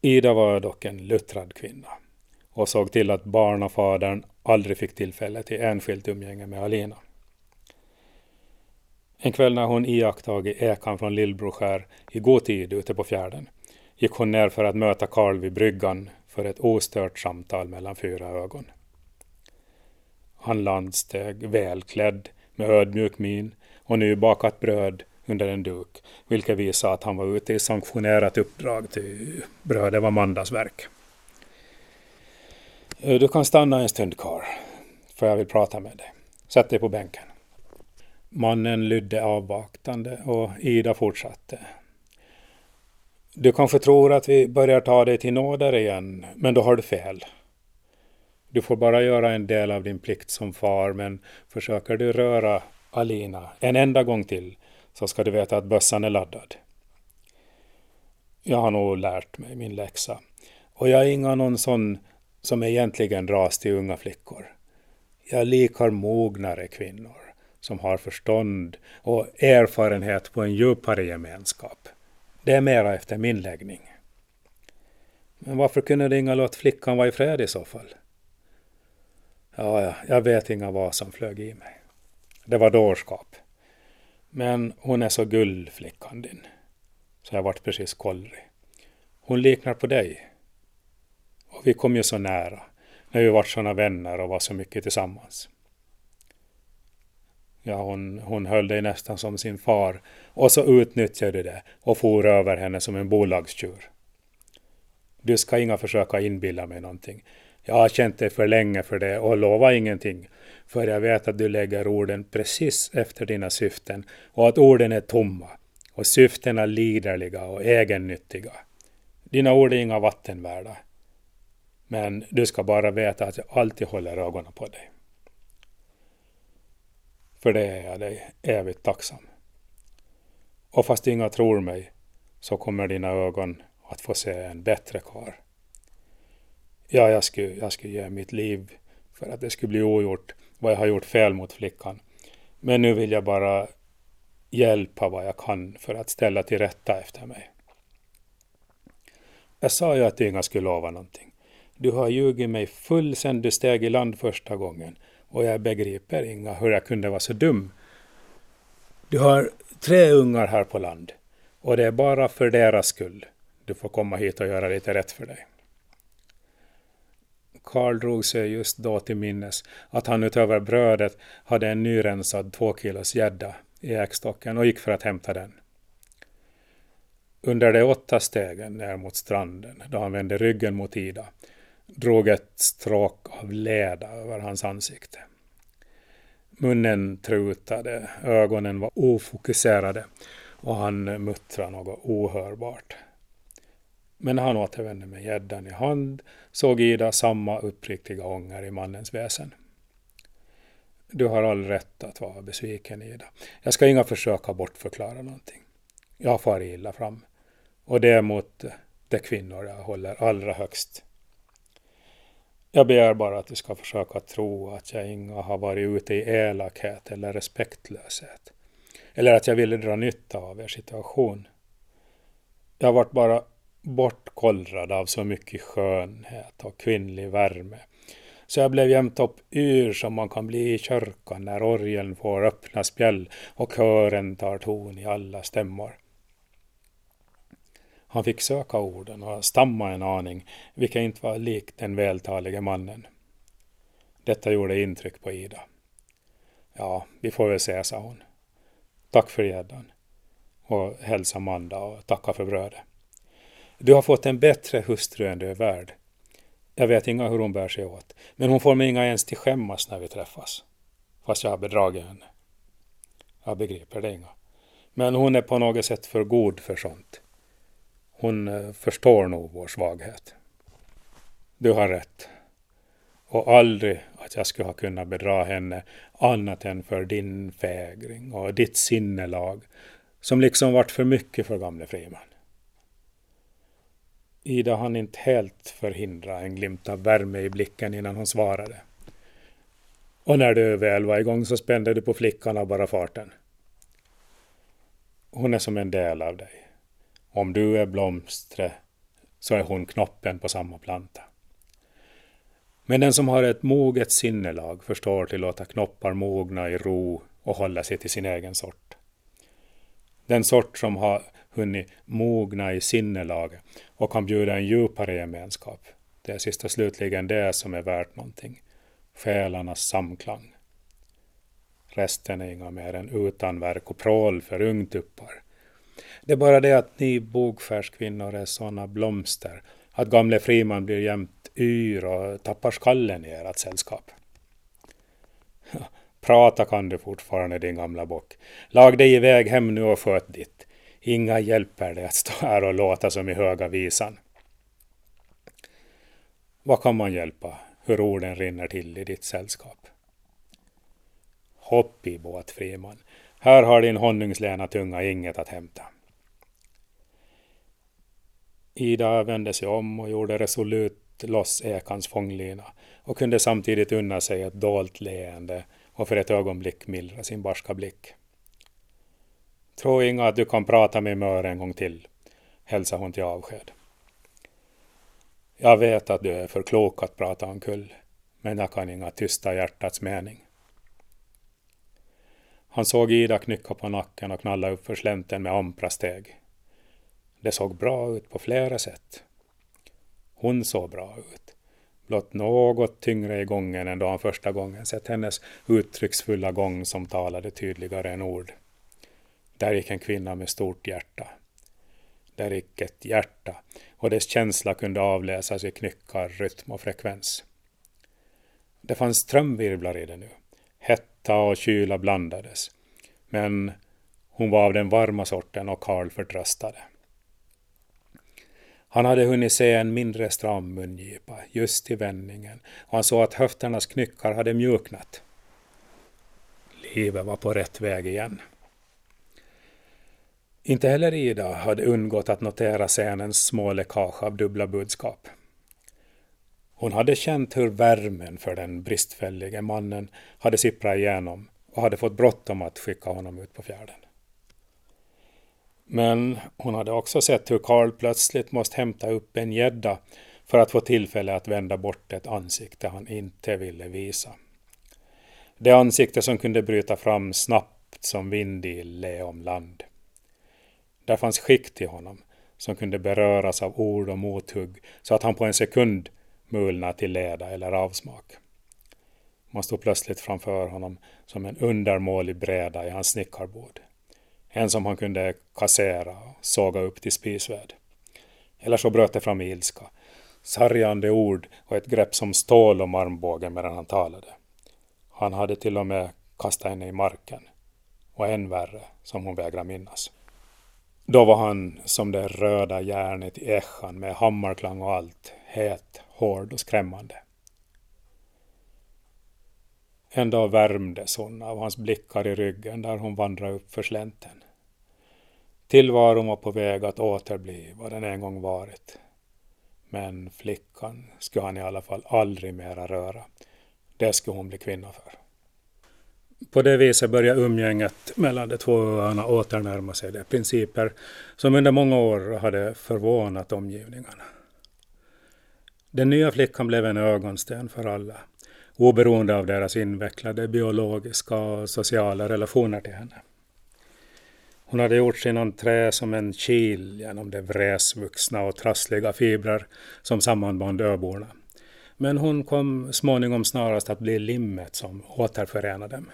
Ida var dock en luttrad kvinna och såg till att barnafadern aldrig fick tillfälle till enskilt umgänge med Alina. En kväll när hon iakttagit ekan från Lillbroskär i god tid ute på fjärden gick hon ner för att möta Karl vid bryggan för ett ostört samtal mellan fyra ögon. Han landsteg välklädd med ödmjuk min och nybakat bröd under en duk, vilket visade att han var ute i sanktionerat uppdrag till brödet var mandagsverk. Eh, du kan stanna en stund kvar, för jag vill prata med dig. Sätt dig på bänken. Mannen lydde avvaktande och Ida fortsatte. Du kanske tror att vi börjar ta dig till nåder igen, men då har du fel. Du får bara göra en del av din plikt som far, men försöker du röra Alina en enda gång till så ska du veta att bössan är laddad. Jag har nog lärt mig min läxa. Och jag är inga någon sån som egentligen dras till unga flickor. Jag likar mognare kvinnor som har förstånd och erfarenhet på en djupare gemenskap. Det är mera efter min läggning. Men varför kunde det inga låta flickan vara i fred i så fall? Ja, ja, jag vet inga vad som flög i mig. Det var dårskap. Men hon är så gull, flickan din. Så jag vart precis kollrig. Hon liknar på dig. Och vi kom ju så nära, när vi vart såna vänner och var så mycket tillsammans. Ja, hon, hon höll dig nästan som sin far och så utnyttjade du det och for över henne som en bolagstjur. Du ska inga försöka inbilla mig någonting. Jag har känt dig för länge för det och lova ingenting. För jag vet att du lägger orden precis efter dina syften och att orden är tomma och syftena liderliga och egennyttiga. Dina ord är inga vattenvärda. Men du ska bara veta att jag alltid håller ögonen på dig. För det är jag dig evigt tacksam. Och fast inga tror mig så kommer dina ögon att få se en bättre karl. Ja, jag skulle, jag skulle ge mitt liv för att det skulle bli ogjort vad jag har gjort fel mot flickan. Men nu vill jag bara hjälpa vad jag kan för att ställa till rätta efter mig. Jag sa ju att du inga skulle lova någonting. Du har ljugit mig full sen du steg i land första gången och jag begriper inga hur jag kunde vara så dum. Du har tre ungar här på land och det är bara för deras skull du får komma hit och göra lite rätt för dig. Karl drog sig just då till minnes att han utöver brödet hade en nyrensad två kilos gädda i äkstocken och gick för att hämta den. Under de åtta stegen ner mot stranden, då han vände ryggen mot Ida, drog ett stråk av leda över hans ansikte. Munnen trutade, ögonen var ofokuserade och han muttrade något ohörbart. Men när han återvände med gäddan i hand såg Ida samma uppriktiga ånger i mannens väsen. Du har all rätt att vara besviken, Ida. Jag ska inga försöka bortförklara någonting. Jag har farit illa fram. Och det är mot eh, de kvinnor jag håller allra högst. Jag begär bara att du ska försöka tro att jag inga har varit ute i elakhet eller respektlöshet. Eller att jag ville dra nytta av er situation. Jag har varit bara bortkollrad av så mycket skönhet och kvinnlig värme. Så jag blev jämt upp yr som man kan bli i kyrkan när orgeln får öppna spjäll och kören tar ton i alla stämmor. Han fick söka orden och stamma en aning, vilket inte var likt den vältalige mannen. Detta gjorde intryck på Ida. Ja, vi får väl se, sa hon. Tack för gäddan. Och hälsa Manda och tacka för brödet. Du har fått en bättre hustru än du är värd. Jag vet inga hur hon bär sig åt, men hon får mig inga ens till skämmas när vi träffas. Fast jag har bedragit henne. Jag begriper det inga. Men hon är på något sätt för god för sånt. Hon eh, förstår nog vår svaghet. Du har rätt. Och aldrig att jag skulle ha kunnat bedra henne annat än för din fägring och ditt sinnelag som liksom vart för mycket för gamle Friman. Ida hann inte helt förhindra en glimt av värme i blicken innan hon svarade. Och när du väl var igång så spände du på flickan av bara farten. Hon är som en del av dig. Om du är blomstret så är hon knoppen på samma planta. Men den som har ett moget sinnelag förstår till att låta knoppar mogna i ro och hålla sig till sin egen sort. Den sort som har hunnit mogna i sinnelaget och kan bjuda en djupare gemenskap. Det är sist och slutligen det som är värt någonting. Själarnas samklang. Resten är inga mer än utanverk och prål för ungtuppar. Det är bara det att ni bogskärskvinnor är sådana blomster att gamle Friman blir jämt yr och tappar skallen i ert sällskap. Prata kan du fortfarande din gamla bock. Lag dig iväg hem nu och sköt ditt. Inga hjälper det att stå här och låta som i höga visan. Vad kan man hjälpa hur orden rinner till i ditt sällskap? Hopp i båt, Friman. Här har din honungslena tunga inget att hämta. Ida vände sig om och gjorde resolut loss ekans fånglina och kunde samtidigt unna sig ett dolt leende och för ett ögonblick mildra sin barska blick. Tro inga att du kan prata med Mör en gång till, hälsade hon till avsked. Jag vet att du är för klok att prata omkull, men jag kan inga tysta hjärtats mening. Han såg Ida knycka på nacken och knalla upp för slänten med ampra steg. Det såg bra ut på flera sätt. Hon såg bra ut. Blott något tyngre i gången än då han första gången sett hennes uttrycksfulla gång som talade tydligare än ord. Där gick en kvinna med stort hjärta. Där gick ett hjärta och dess känsla kunde avläsas i knyckar, rytm och frekvens. Det fanns strömvirvlar i det nu. Hetta och kyla blandades. Men hon var av den varma sorten och Karl förtröstade. Han hade hunnit se en mindre stram mungipa just i vändningen och han såg att höfternas knyckar hade mjuknat. Livet var på rätt väg igen. Inte heller Ida hade undgått att notera scenens små läckage av dubbla budskap. Hon hade känt hur värmen för den bristfällige mannen hade sipprat igenom och hade fått bråttom att skicka honom ut på fjärden. Men hon hade också sett hur Karl plötsligt måste hämta upp en gädda för att få tillfälle att vända bort ett ansikte han inte ville visa. Det ansikte som kunde bryta fram snabbt som vind i leomland. Där fanns skikt i honom som kunde beröras av ord och mothugg så att han på en sekund mulna till leda eller avsmak. Man stod plötsligt framför honom som en undermålig bräda i hans snickarbord. En som han kunde kassera och såga upp till spisvärd. Eller så bröt det fram i ilska. Sargande ord och ett grepp som stål om armbågen medan han talade. Han hade till och med kastat henne i marken. Och än värre, som hon vägrar minnas. Då var han som det röda järnet i äschan med hammarklang och allt, het, hård och skrämmande. En dag värmdes hon av hans blickar i ryggen där hon vandrade upp för slänten. Tillvaron var på väg att återbli vad den en gång varit. Men flickan skulle han i alla fall aldrig mera röra. Det skulle hon bli kvinna för. På det viset börjar umgänget mellan de två öarna åternärma sig de principer som under många år hade förvånat omgivningarna. Den nya flickan blev en ögonsten för alla, oberoende av deras invecklade biologiska och sociala relationer till henne. Hon hade gjort sin entré som en kil genom de vräsvuxna och trassliga fibrer som sammanband öborna. Men hon kom småningom snarast att bli limmet som återförenade dem.